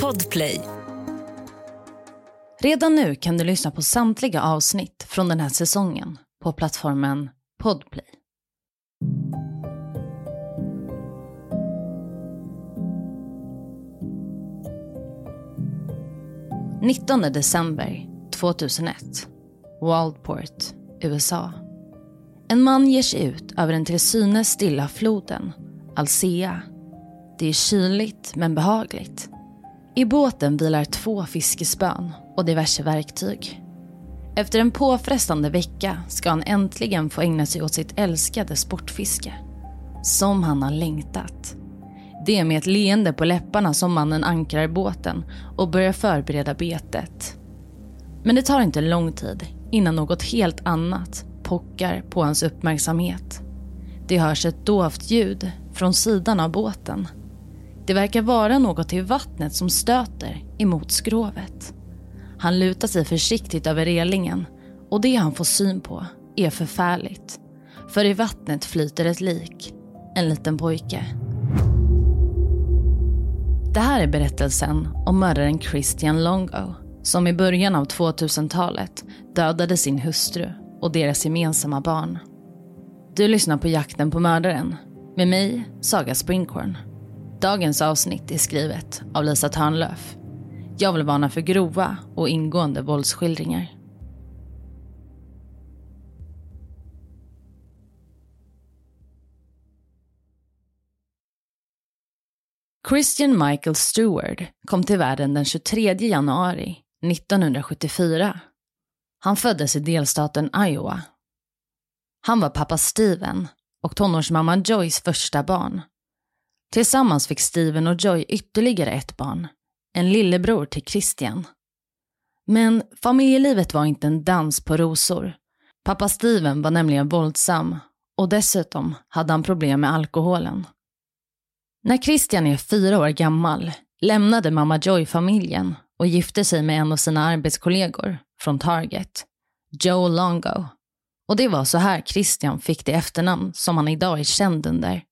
Podplay. Redan nu kan du lyssna på samtliga avsnitt från den här säsongen på plattformen Podplay. –19 december 2001. Waldport, USA. En man ger sig ut över den till synes stilla floden, Alsea. Det är kyligt men behagligt. I båten vilar två fiskespön och diverse verktyg. Efter en påfrestande vecka ska han äntligen få ägna sig åt sitt älskade sportfiske. Som han har längtat. Det är med ett leende på läpparna som mannen ankrar båten och börjar förbereda betet. Men det tar inte lång tid innan något helt annat pockar på hans uppmärksamhet. Det hörs ett dovt ljud från sidan av båten. Det verkar vara något i vattnet som stöter emot skrovet. Han lutar sig försiktigt över relingen och det han får syn på är förfärligt. För i vattnet flyter ett lik, en liten pojke. Det här är berättelsen om mördaren Christian Longo som i början av 2000-talet dödade sin hustru och deras gemensamma barn. Du lyssnar på Jakten på mördaren med mig, Saga Springhorn. Dagens avsnitt är skrivet av Lisa Törnlöf. Jag vill varna för grova och ingående våldsskildringar. Christian Michael Stewart kom till världen den 23 januari 1974. Han föddes i delstaten Iowa. Han var pappa Steven och tonårsmamman Joys första barn. Tillsammans fick Steven och Joy ytterligare ett barn, en lillebror till Christian. Men familjelivet var inte en dans på rosor. Pappa Steven var nämligen våldsam och dessutom hade han problem med alkoholen. När Christian är fyra år gammal lämnade mamma Joy familjen och gifte sig med en av sina arbetskollegor från Target, Joe Longo. Och det var så här Christian fick det efternamn som han idag är känd under.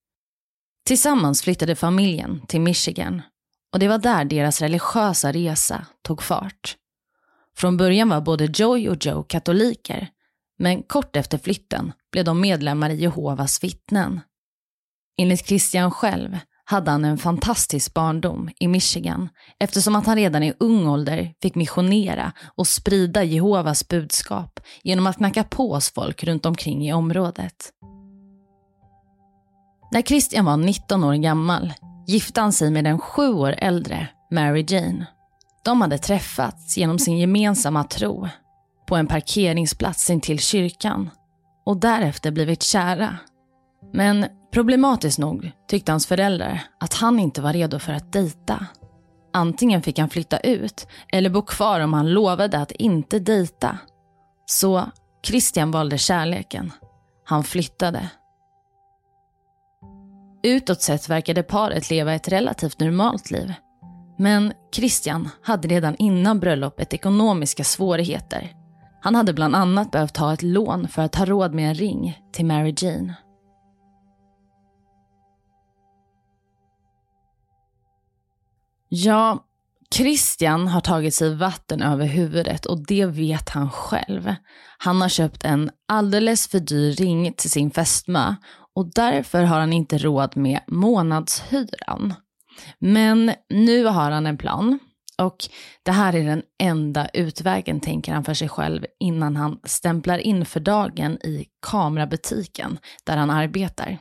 Tillsammans flyttade familjen till Michigan och det var där deras religiösa resa tog fart. Från början var både Joy och Joe katoliker, men kort efter flytten blev de medlemmar i Jehovas vittnen. Enligt Christian själv hade han en fantastisk barndom i Michigan eftersom att han redan i ung ålder fick missionera och sprida Jehovas budskap genom att knacka på hos folk runt omkring i området. När Christian var 19 år gammal gifte han sig med den sju år äldre Mary Jane. De hade träffats genom sin gemensamma tro på en parkeringsplats intill kyrkan och därefter blivit kära. Men problematiskt nog tyckte hans föräldrar att han inte var redo för att dejta. Antingen fick han flytta ut eller bo kvar om han lovade att inte dejta. Så Christian valde kärleken. Han flyttade. Utåt sett verkade paret leva ett relativt normalt liv. Men Christian hade redan innan bröllopet ekonomiska svårigheter. Han hade bland annat behövt ta ett lån för att ha råd med en ring till Mary Jane. Ja, Christian har tagit sig vatten över huvudet och det vet han själv. Han har köpt en alldeles för dyr ring till sin fästmö och därför har han inte råd med månadshyran. Men nu har han en plan och det här är den enda utvägen tänker han för sig själv innan han stämplar in för dagen i kamerabutiken där han arbetar.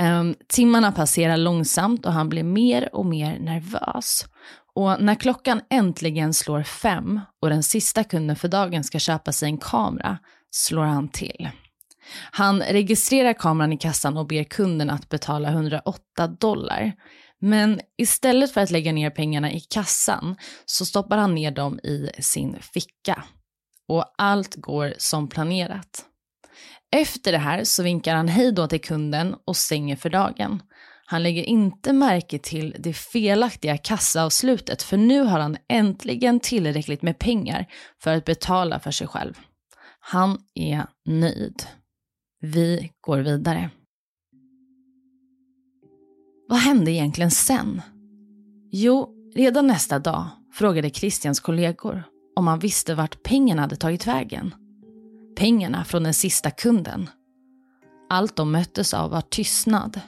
Um, timmarna passerar långsamt och han blir mer och mer nervös. Och när klockan äntligen slår fem och den sista kunden för dagen ska köpa sig en kamera slår han till. Han registrerar kameran i kassan och ber kunden att betala 108 dollar. Men istället för att lägga ner pengarna i kassan så stoppar han ner dem i sin ficka. Och allt går som planerat. Efter det här så vinkar han hej då till kunden och stänger för dagen. Han lägger inte märke till det felaktiga kassaavslutet för nu har han äntligen tillräckligt med pengar för att betala för sig själv. Han är nöjd. Vi går vidare. Vad hände egentligen sen? Jo, redan nästa dag frågade Christians kollegor om han visste vart pengarna hade tagit vägen. Pengarna från den sista kunden. Allt de möttes av var tystnad.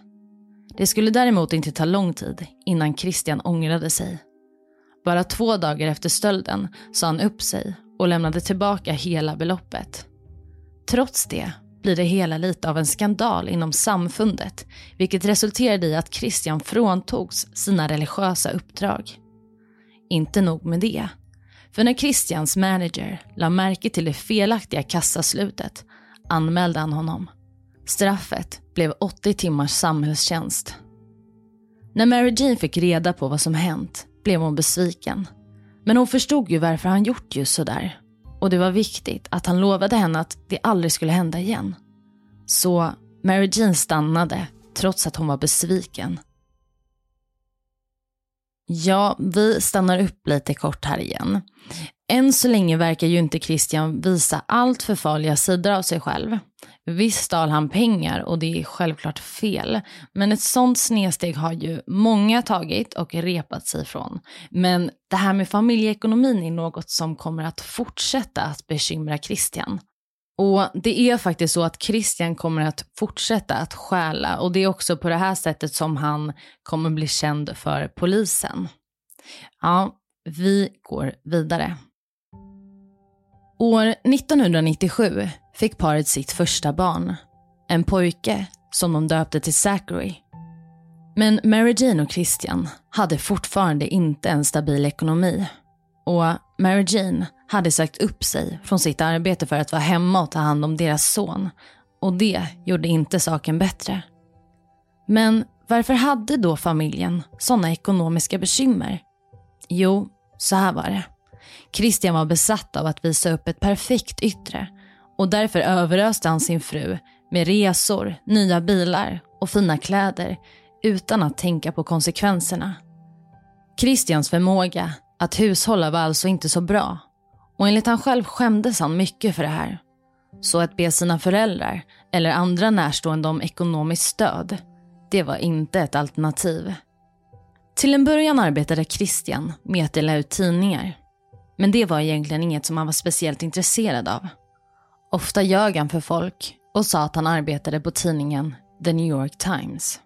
Det skulle däremot inte ta lång tid innan Christian ångrade sig. Bara två dagar efter stölden sa han upp sig och lämnade tillbaka hela beloppet. Trots det blir det hela lite av en skandal inom samfundet vilket resulterade i att Christian fråntogs sina religiösa uppdrag. Inte nog med det. För när Christians manager la märke till det felaktiga kassaslutet anmälde han honom. Straffet blev 80 timmars samhällstjänst. När Mary Jane fick reda på vad som hänt blev hon besviken. Men hon förstod ju varför han gjort just sådär. Och det var viktigt att han lovade henne att det aldrig skulle hända igen. Så Mary Jean stannade trots att hon var besviken. Ja, vi stannar upp lite kort här igen. Än så länge verkar ju inte Christian visa allt för farliga sidor av sig själv. Visst stal han pengar och det är självklart fel. Men ett sånt snedsteg har ju många tagit och repat sig från. Men det här med familjeekonomin är något som kommer att fortsätta att bekymra Christian. Och det är faktiskt så att Christian kommer att fortsätta att stjäla och det är också på det här sättet som han kommer bli känd för polisen. Ja, vi går vidare. År 1997 fick paret sitt första barn. En pojke som de döpte till Zachary. Men Mary Jane och Christian hade fortfarande inte en stabil ekonomi. Och Mary Jane hade sagt upp sig från sitt arbete för att vara hemma och ta hand om deras son. Och det gjorde inte saken bättre. Men varför hade då familjen sådana ekonomiska bekymmer? Jo, så här var det. Christian var besatt av att visa upp ett perfekt yttre och därför överöste han sin fru med resor, nya bilar och fina kläder utan att tänka på konsekvenserna. Christians förmåga att hushålla var alltså inte så bra och enligt han själv skämdes han mycket för det här. Så att be sina föräldrar eller andra närstående om ekonomiskt stöd, det var inte ett alternativ. Till en början arbetade Christian med att dela ut tidningar. Men det var egentligen inget som han var speciellt intresserad av. Ofta ljög han för folk och sa att han arbetade på tidningen The New York Times.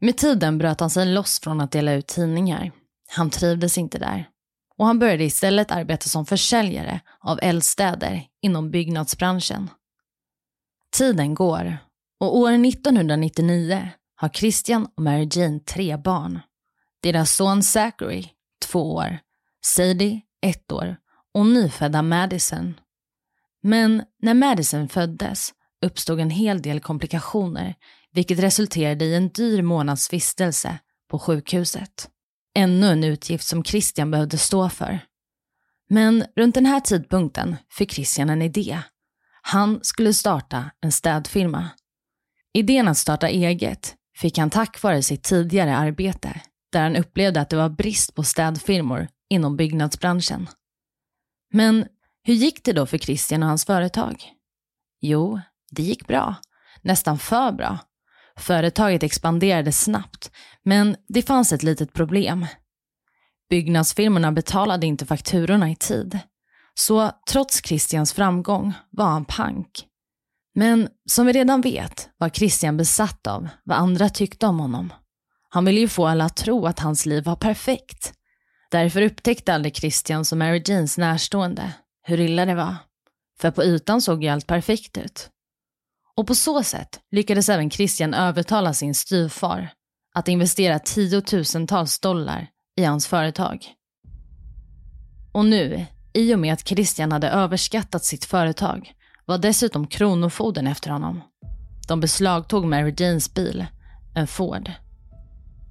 Med tiden bröt han sig loss från att dela ut tidningar. Han trivdes inte där. Och han började istället arbeta som försäljare av eldstäder inom byggnadsbranschen. Tiden går och år 1999 har Christian och Mary Jane tre barn. Deras son Zachary, två år, Sadie, ett år och nyfödda Madison. Men när Madison föddes uppstod en hel del komplikationer vilket resulterade i en dyr månadsvistelse på sjukhuset. Ännu en utgift som Christian behövde stå för. Men runt den här tidpunkten fick Christian en idé. Han skulle starta en städfirma. Idén att starta eget fick han tack vare sitt tidigare arbete där han upplevde att det var brist på städfirmor inom byggnadsbranschen. Men hur gick det då för Christian och hans företag? Jo, det gick bra. Nästan för bra. Företaget expanderade snabbt, men det fanns ett litet problem. Byggnadsfirmorna betalade inte fakturorna i tid. Så trots Christians framgång var han pank. Men som vi redan vet var Christian besatt av vad andra tyckte om honom. Han ville ju få alla att tro att hans liv var perfekt. Därför upptäckte aldrig Christian som Mary Janes närstående hur illa det var. För på ytan såg ju allt perfekt ut. Och på så sätt lyckades även Christian övertala sin styvfar att investera tiotusentals dollar i hans företag. Och nu, i och med att Christian hade överskattat sitt företag, var dessutom kronofogden efter honom. De beslagtog Mary Janes bil, en Ford.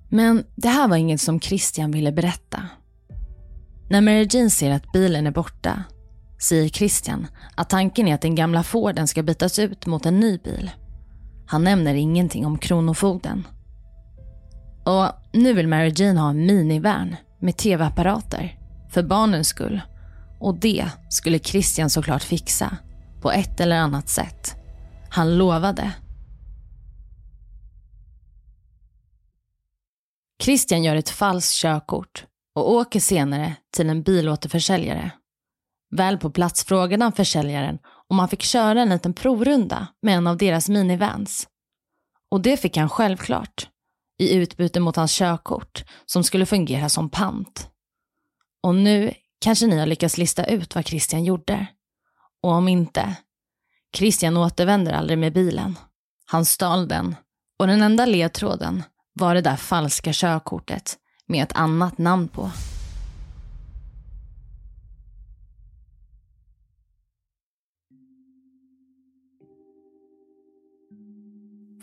Men det här var inget som Christian ville berätta. När Mary Jane ser att bilen är borta säger Christian att tanken är att den gamla Forden ska bytas ut mot en ny bil. Han nämner ingenting om Kronofogden. Och nu vill Mary Jane ha en minivan med tv-apparater för barnens skull. Och det skulle Christian såklart fixa på ett eller annat sätt. Han lovade. Christian gör ett falskt körkort och åker senare till en bilåterförsäljare. Väl på plats frågade han försäljaren om han fick köra en liten provrunda med en av deras minivans. Och det fick han självklart, i utbyte mot hans körkort som skulle fungera som pant. Och nu kanske ni har lyckats lista ut vad Christian gjorde. Och om inte, Christian återvänder aldrig med bilen. Han stal den och den enda ledtråden var det där falska körkortet med ett annat namn på.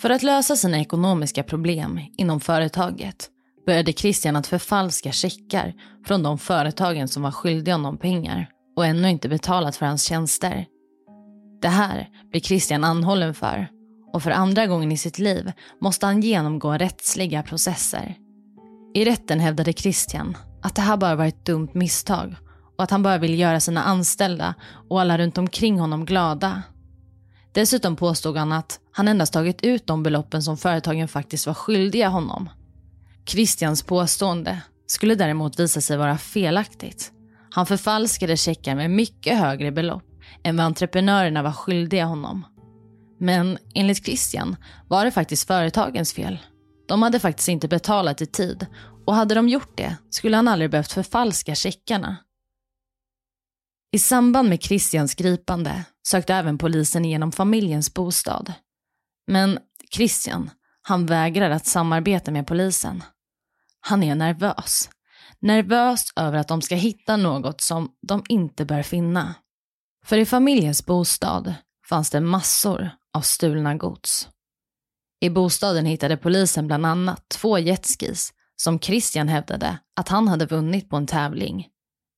För att lösa sina ekonomiska problem inom företaget började Christian att förfalska checkar från de företagen som var skyldiga honom pengar och ännu inte betalat för hans tjänster. Det här blir Christian anhållen för och för andra gången i sitt liv måste han genomgå rättsliga processer. I rätten hävdade Christian att det här bara var ett dumt misstag och att han bara ville göra sina anställda och alla runt omkring honom glada. Dessutom påstod han att han endast tagit ut de beloppen som företagen faktiskt var skyldiga honom. Christians påstående skulle däremot visa sig vara felaktigt. Han förfalskade checkar med mycket högre belopp än vad entreprenörerna var skyldiga honom. Men enligt Christian var det faktiskt företagens fel. De hade faktiskt inte betalat i tid och hade de gjort det skulle han aldrig behövt förfalska checkarna. I samband med Christians gripande sökte även polisen igenom familjens bostad. Men Christian, han vägrar att samarbeta med polisen. Han är nervös. Nervös över att de ska hitta något som de inte bör finna. För i familjens bostad fanns det massor av stulna gods. I bostaden hittade polisen bland annat två jetskis som Christian hävdade att han hade vunnit på en tävling,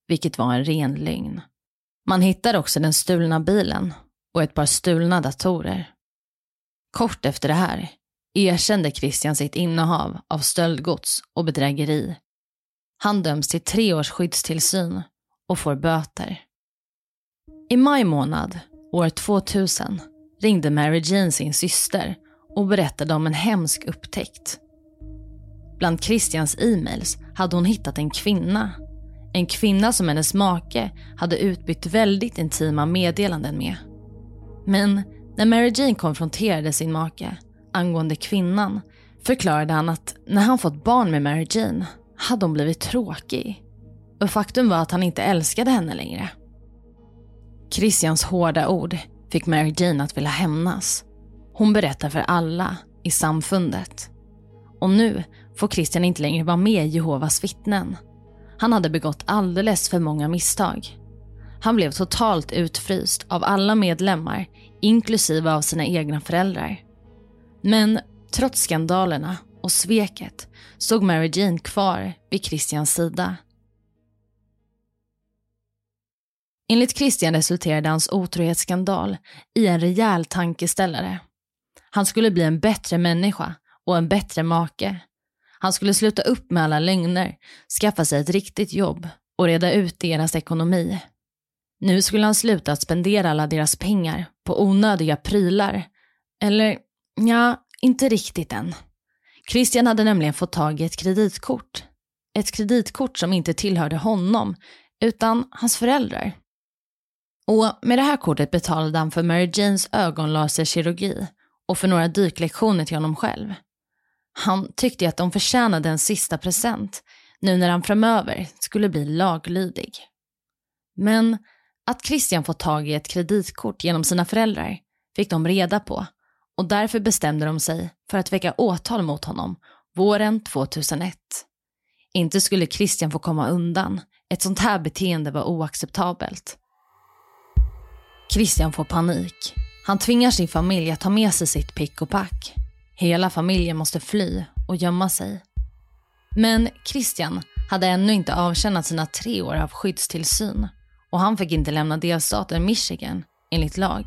vilket var en ren lögn. Man hittade också den stulna bilen och ett par stulna datorer. Kort efter det här erkände Christian sitt innehav av stöldgods och bedrägeri. Han döms till tre års skyddstillsyn och får böter. I maj månad, år 2000, ringde Mary Jane sin syster och berättade om en hemsk upptäckt. Bland Christians e-mails hade hon hittat en kvinna. En kvinna som hennes make hade utbytt väldigt intima meddelanden med. Men när Mary Jane konfronterade sin make angående kvinnan förklarade han att när han fått barn med Mary Jane hade hon blivit tråkig. Och faktum var att han inte älskade henne längre. Christians hårda ord fick Mary Jane att vilja hämnas. Hon berättar för alla i samfundet. Och nu får Christian inte längre vara med i Jehovas vittnen. Han hade begått alldeles för många misstag. Han blev totalt utfryst av alla medlemmar, inklusive av sina egna föräldrar. Men trots skandalerna och sveket stod Mary Jane kvar vid Christians sida. Enligt Christian resulterade hans otrohetsskandal i en rejäl tankeställare. Han skulle bli en bättre människa och en bättre make. Han skulle sluta upp med alla lögner, skaffa sig ett riktigt jobb och reda ut deras ekonomi. Nu skulle han sluta att spendera alla deras pengar på onödiga prylar. Eller, ja, inte riktigt än. Christian hade nämligen fått tag i ett kreditkort. Ett kreditkort som inte tillhörde honom, utan hans föräldrar. Och med det här kortet betalade han för Mary Janes ögonlaserkirurgi och för några dyklektioner till honom själv. Han tyckte att de förtjänade en sista present nu när han framöver skulle bli laglydig. Men att Christian fått tag i ett kreditkort genom sina föräldrar fick de reda på och därför bestämde de sig för att väcka åtal mot honom våren 2001. Inte skulle Christian få komma undan. Ett sånt här beteende var oacceptabelt. Christian får panik. Han tvingar sin familj att ta med sig sitt pick och pack. Hela familjen måste fly och gömma sig. Men Christian hade ännu inte avtjänat sina tre år av skyddstillsyn och han fick inte lämna delstaten Michigan enligt lag.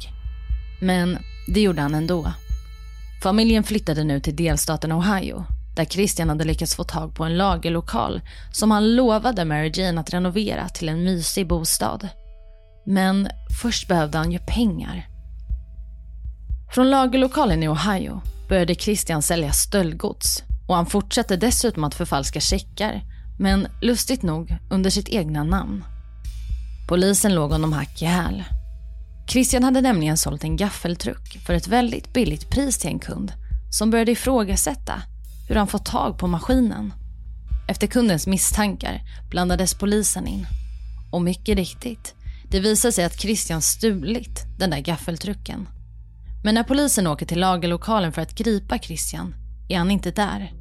Men det gjorde han ändå. Familjen flyttade nu till delstaten Ohio där Christian hade lyckats få tag på en lagerlokal som han lovade Mary Jane att renovera till en mysig bostad. Men först behövde han ju pengar. Från lagerlokalen i Ohio började Christian sälja stöldgods Och han fortsatte dessutom att förfalska checkar, men lustigt nog under sitt egna namn. Polisen låg honom hack i häl. Christian hade nämligen sålt en gaffeltruck för ett väldigt billigt pris till en kund som började ifrågasätta hur han fått tag på maskinen. Efter kundens misstankar blandades polisen in. Och mycket riktigt, det visade sig att Christian stulit den där gaffeltrucken. Men när polisen åker till lagerlokalen för att gripa Christian är han inte där.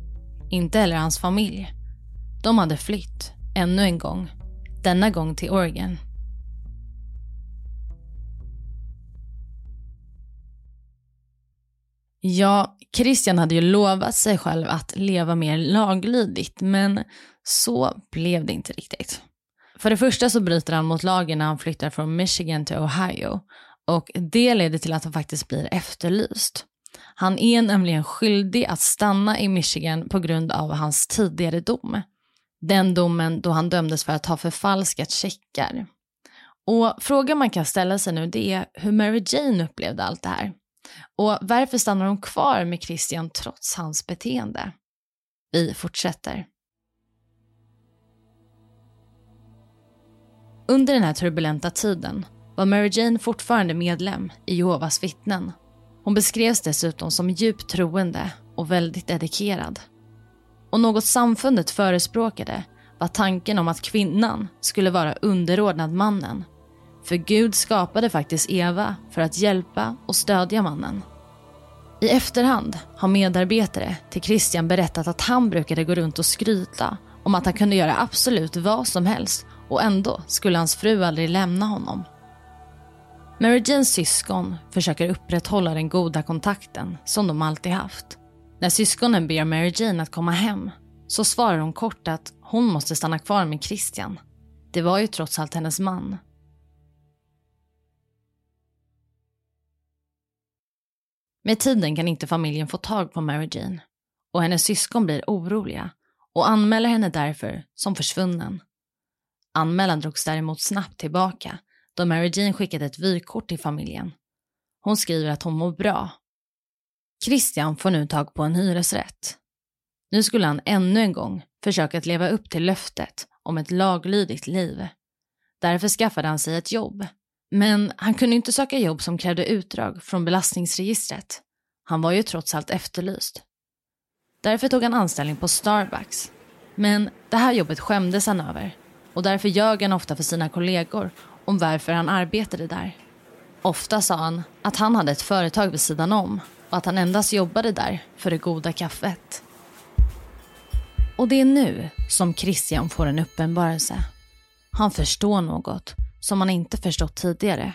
Inte heller hans familj. De hade flytt, ännu en gång. Denna gång till Oregon. Ja, Christian hade ju lovat sig själv att leva mer laglydigt, men så blev det inte riktigt. För det första så bryter han mot lagen när han flyttar från Michigan till Ohio och det leder till att han faktiskt blir efterlyst. Han är nämligen skyldig att stanna i Michigan på grund av hans tidigare dom. Den domen då han dömdes för att ha förfalskat checkar. Och frågan man kan ställa sig nu det är hur Mary Jane upplevde allt det här. Och varför stannar hon kvar med Christian trots hans beteende? Vi fortsätter. Under den här turbulenta tiden var Mary Jane fortfarande medlem i Jehovas vittnen. Hon beskrevs dessutom som djupt troende och väldigt dedikerad. Och något samfundet förespråkade var tanken om att kvinnan skulle vara underordnad mannen. För Gud skapade faktiskt Eva för att hjälpa och stödja mannen. I efterhand har medarbetare till Christian berättat att han brukade gå runt och skryta om att han kunde göra absolut vad som helst och ändå skulle hans fru aldrig lämna honom. Mary Janes syskon försöker upprätthålla den goda kontakten som de alltid haft. När syskonen ber Mary Jane att komma hem så svarar hon kort att hon måste stanna kvar med Christian. Det var ju trots allt hennes man. Med tiden kan inte familjen få tag på Mary Jane och hennes syskon blir oroliga och anmäler henne därför som försvunnen. Anmälan drogs däremot snabbt tillbaka då Mary Jean skickade ett vykort till familjen. Hon skriver att hon mår bra. Christian får nu tag på en hyresrätt. Nu skulle han ännu en gång försöka att leva upp till löftet om ett laglydigt liv. Därför skaffade han sig ett jobb. Men han kunde inte söka jobb som krävde utdrag från belastningsregistret. Han var ju trots allt efterlyst. Därför tog han anställning på Starbucks. Men det här jobbet skämdes han över och därför ljög han ofta för sina kollegor om varför han arbetade där. Ofta sa han att han hade ett företag vid sidan om och att han endast jobbade där för det goda kaffet. Och det är nu som Christian får en uppenbarelse. Han förstår något som han inte förstått tidigare.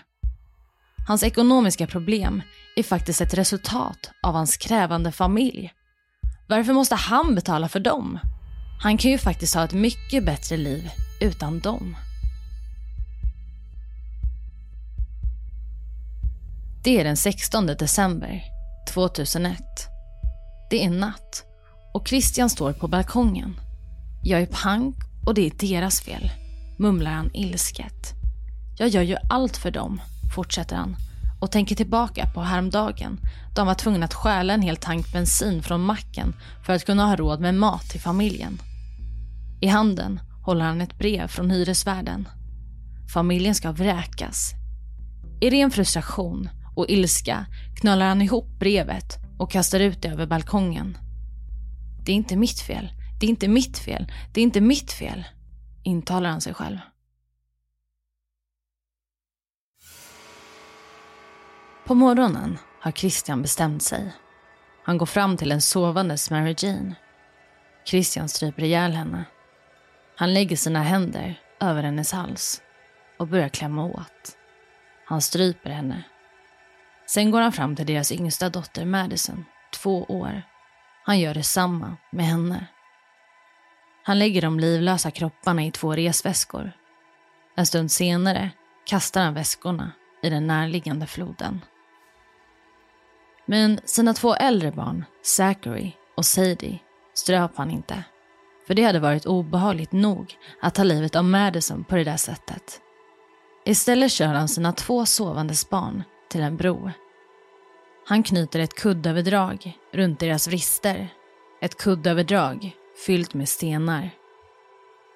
Hans ekonomiska problem är faktiskt ett resultat av hans krävande familj. Varför måste han betala för dem? Han kan ju faktiskt ha ett mycket bättre liv utan dem. Det är den 16 december 2001. Det är natt och Christian står på balkongen. Jag är pank och det är deras fel, mumlar han ilsket. Jag gör ju allt för dem, fortsätter han och tänker tillbaka på häromdagen då han var tvungen att stjäla en hel tank bensin från macken för att kunna ha råd med mat till familjen. I handen håller han ett brev från hyresvärden. Familjen ska vräkas. I ren frustration och ilska knölar han ihop brevet och kastar ut det över balkongen. Det är inte mitt fel, det är inte mitt fel, det är inte mitt fel, intalar han sig själv. På morgonen har Christian bestämt sig. Han går fram till en sovandes Mary Jane. Christian stryper ihjäl henne. Han lägger sina händer över hennes hals och börjar klämma åt. Han stryper henne. Sen går han fram till deras yngsta dotter Madison, två år. Han gör detsamma med henne. Han lägger de livlösa kropparna i två resväskor. En stund senare kastar han väskorna i den närliggande floden. Men sina två äldre barn, Zachary och Sadie, ströp han inte. För det hade varit obehagligt nog att ta livet av Madison på det där sättet. Istället kör han sina två sovandes barn till en bro. Han knyter ett kuddöverdrag runt deras vrister. ett kuddöverdrag fyllt med stenar.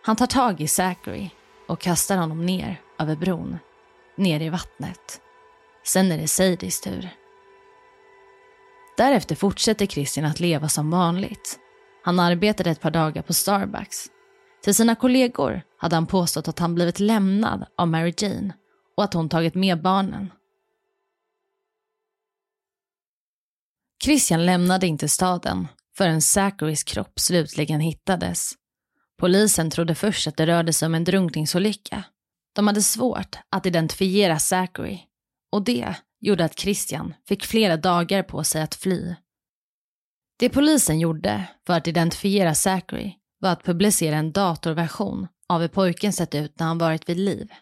Han tar tag i Zachary och kastar honom ner över bron, ner i vattnet. Sen är det Sadies tur. Därefter fortsätter Christian att leva som vanligt. Han arbetade ett par dagar på Starbucks. Till sina kollegor hade han påstått att han blivit lämnad av Mary Jane och att hon tagit med barnen. Christian lämnade inte staden förrän Zacharys kropp slutligen hittades. Polisen trodde först att det rörde sig om en drunkningsolycka. De hade svårt att identifiera Zachary och det gjorde att Christian fick flera dagar på sig att fly. Det polisen gjorde för att identifiera Zachary var att publicera en datorversion av hur pojken sett ut när han varit vid liv.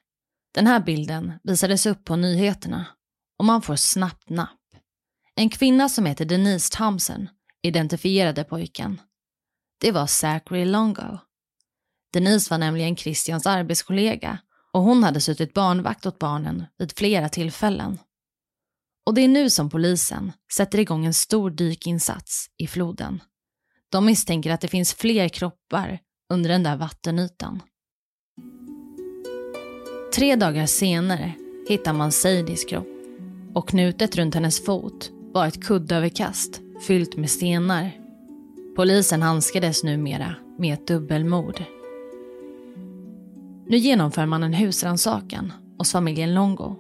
Den här bilden visades upp på nyheterna och man får snabbt napp. En kvinna som heter Denise Thompson identifierade pojken. Det var Zachary Longo. Denise var nämligen Christians arbetskollega och hon hade suttit barnvakt åt barnen vid flera tillfällen. Och det är nu som polisen sätter igång en stor dykinsats i floden. De misstänker att det finns fler kroppar under den där vattenytan. Tre dagar senare hittar man Sadies kropp och knutet runt hennes fot var ett kuddöverkast fyllt med stenar. Polisen handskades numera med ett dubbelmord. Nu genomför man en husrannsakan hos familjen Longo.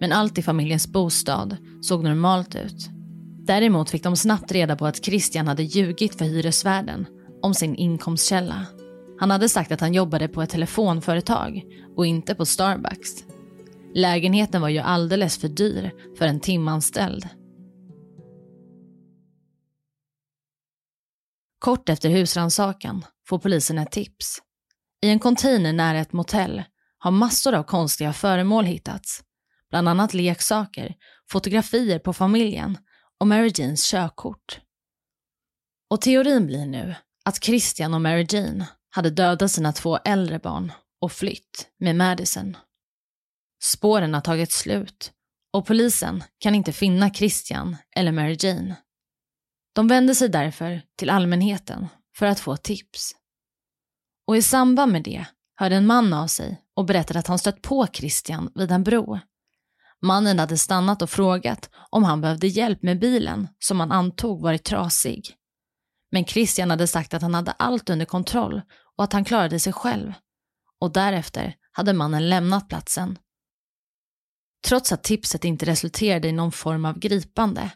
Men allt i familjens bostad såg normalt ut. Däremot fick de snabbt reda på att Christian hade ljugit för hyresvärden om sin inkomstkälla. Han hade sagt att han jobbade på ett telefonföretag och inte på Starbucks. Lägenheten var ju alldeles för dyr för en timanställd. Kort efter husrannsakan får polisen ett tips. I en container nära ett motell har massor av konstiga föremål hittats. Bland annat leksaker, fotografier på familjen och Mary Janes körkort. Och teorin blir nu att Christian och Mary Jane hade dödat sina två äldre barn och flytt med Madison. Spåren har tagit slut och polisen kan inte finna Christian eller Mary Jane. De vände sig därför till allmänheten för att få tips. Och i samband med det hörde en man av sig och berättade att han stött på Christian vid en bro. Mannen hade stannat och frågat om han behövde hjälp med bilen som han antog varit trasig. Men Christian hade sagt att han hade allt under kontroll och att han klarade sig själv. Och därefter hade mannen lämnat platsen. Trots att tipset inte resulterade i någon form av gripande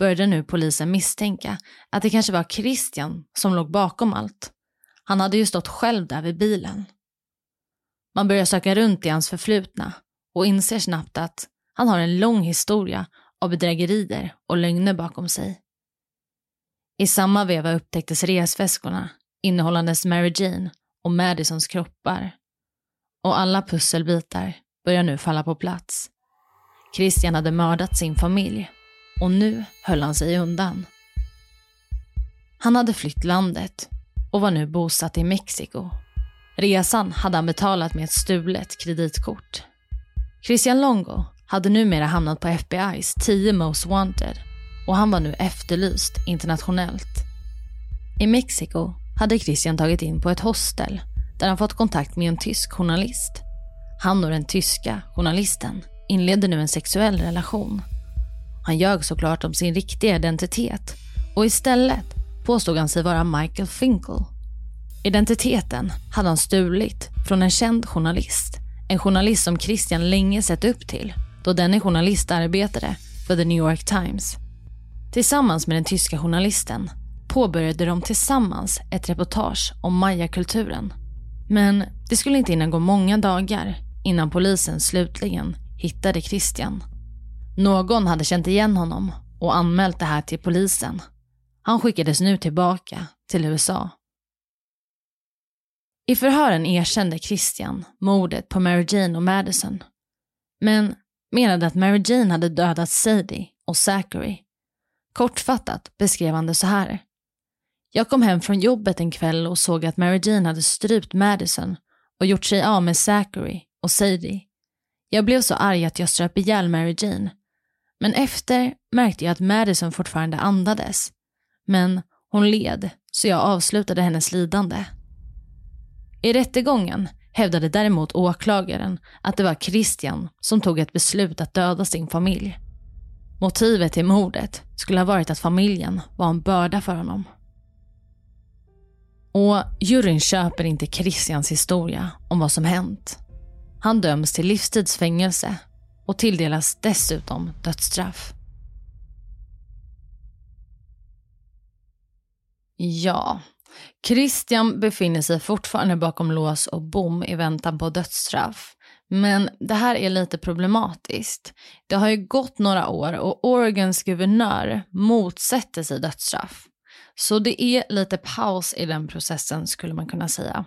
började nu polisen misstänka att det kanske var Christian som låg bakom allt. Han hade ju stått själv där vid bilen. Man börjar söka runt i hans förflutna och inser snabbt att han har en lång historia av bedrägerier och lögner bakom sig. I samma veva upptäcktes resväskorna innehållandes Mary Jane och Madisons kroppar. Och alla pusselbitar börjar nu falla på plats. Christian hade mördat sin familj och nu höll han sig undan. Han hade flytt landet och var nu bosatt i Mexiko. Resan hade han betalat med ett stulet kreditkort. Christian Longo hade numera hamnat på FBI's 10 Most Wanted och han var nu efterlyst internationellt. I Mexiko hade Christian tagit in på ett hostel där han fått kontakt med en tysk journalist. Han och den tyska journalisten inledde nu en sexuell relation. Han ljög såklart om sin riktiga identitet och istället påstod han sig vara Michael Finkel. Identiteten hade han stulit från en känd journalist. En journalist som Christian länge sett upp till då denne journalist arbetade för The New York Times. Tillsammans med den tyska journalisten påbörjade de tillsammans ett reportage om mayakulturen. Men det skulle inte hinna gå många dagar innan polisen slutligen hittade Christian. Någon hade känt igen honom och anmält det här till polisen. Han skickades nu tillbaka till USA. I förhören erkände Christian mordet på Mary Jane och Madison. Men menade att Mary Jane hade dödat Sadie och Zachary. Kortfattat beskrev han det så här. Jag kom hem från jobbet en kväll och såg att Mary Jane hade strypt Madison och gjort sig av med Zachary och Sadie. Jag blev så arg att jag ströp ihjäl Mary Jane. Men efter märkte jag att Madison fortfarande andades. Men Hon led, så jag avslutade hennes lidande. I rättegången hävdade däremot åklagaren att det var Christian som tog ett beslut att döda sin familj. Motivet till mordet skulle ha varit att familjen var en börda för honom. Och juryn köper inte Christians historia om vad som hänt. Han döms till livstidsfängelse och tilldelas dessutom dödsstraff. Ja, Christian befinner sig fortfarande bakom lås och bom i väntan på dödsstraff. Men det här är lite problematiskt. Det har ju gått några år och Oregons guvernör motsätter sig dödsstraff. Så det är lite paus i den processen skulle man kunna säga.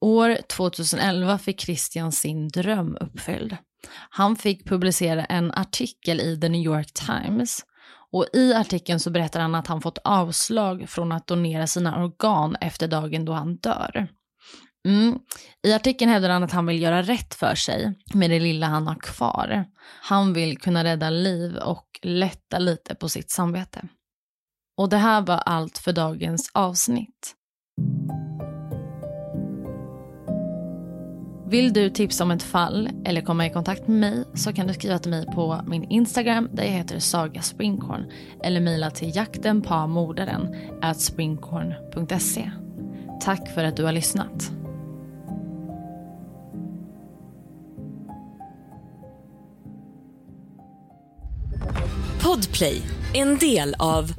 År 2011 fick Christian sin dröm uppfylld. Han fick publicera en artikel i The New York Times och i artikeln så berättar han att han fått avslag från att donera sina organ efter dagen då han dör. Mm. I artikeln hävdar han att han vill göra rätt för sig med det lilla han har kvar. Han vill kunna rädda liv och lätta lite på sitt samvete. Och det här var allt för dagens avsnitt. Vill du tipsa om ett fall eller komma i kontakt med mig så kan du skriva till mig på min Instagram där jag heter Saga Springkorn eller mejla till jaktenpamordaren springkorn.se. Tack för att du har lyssnat. Podplay, en del av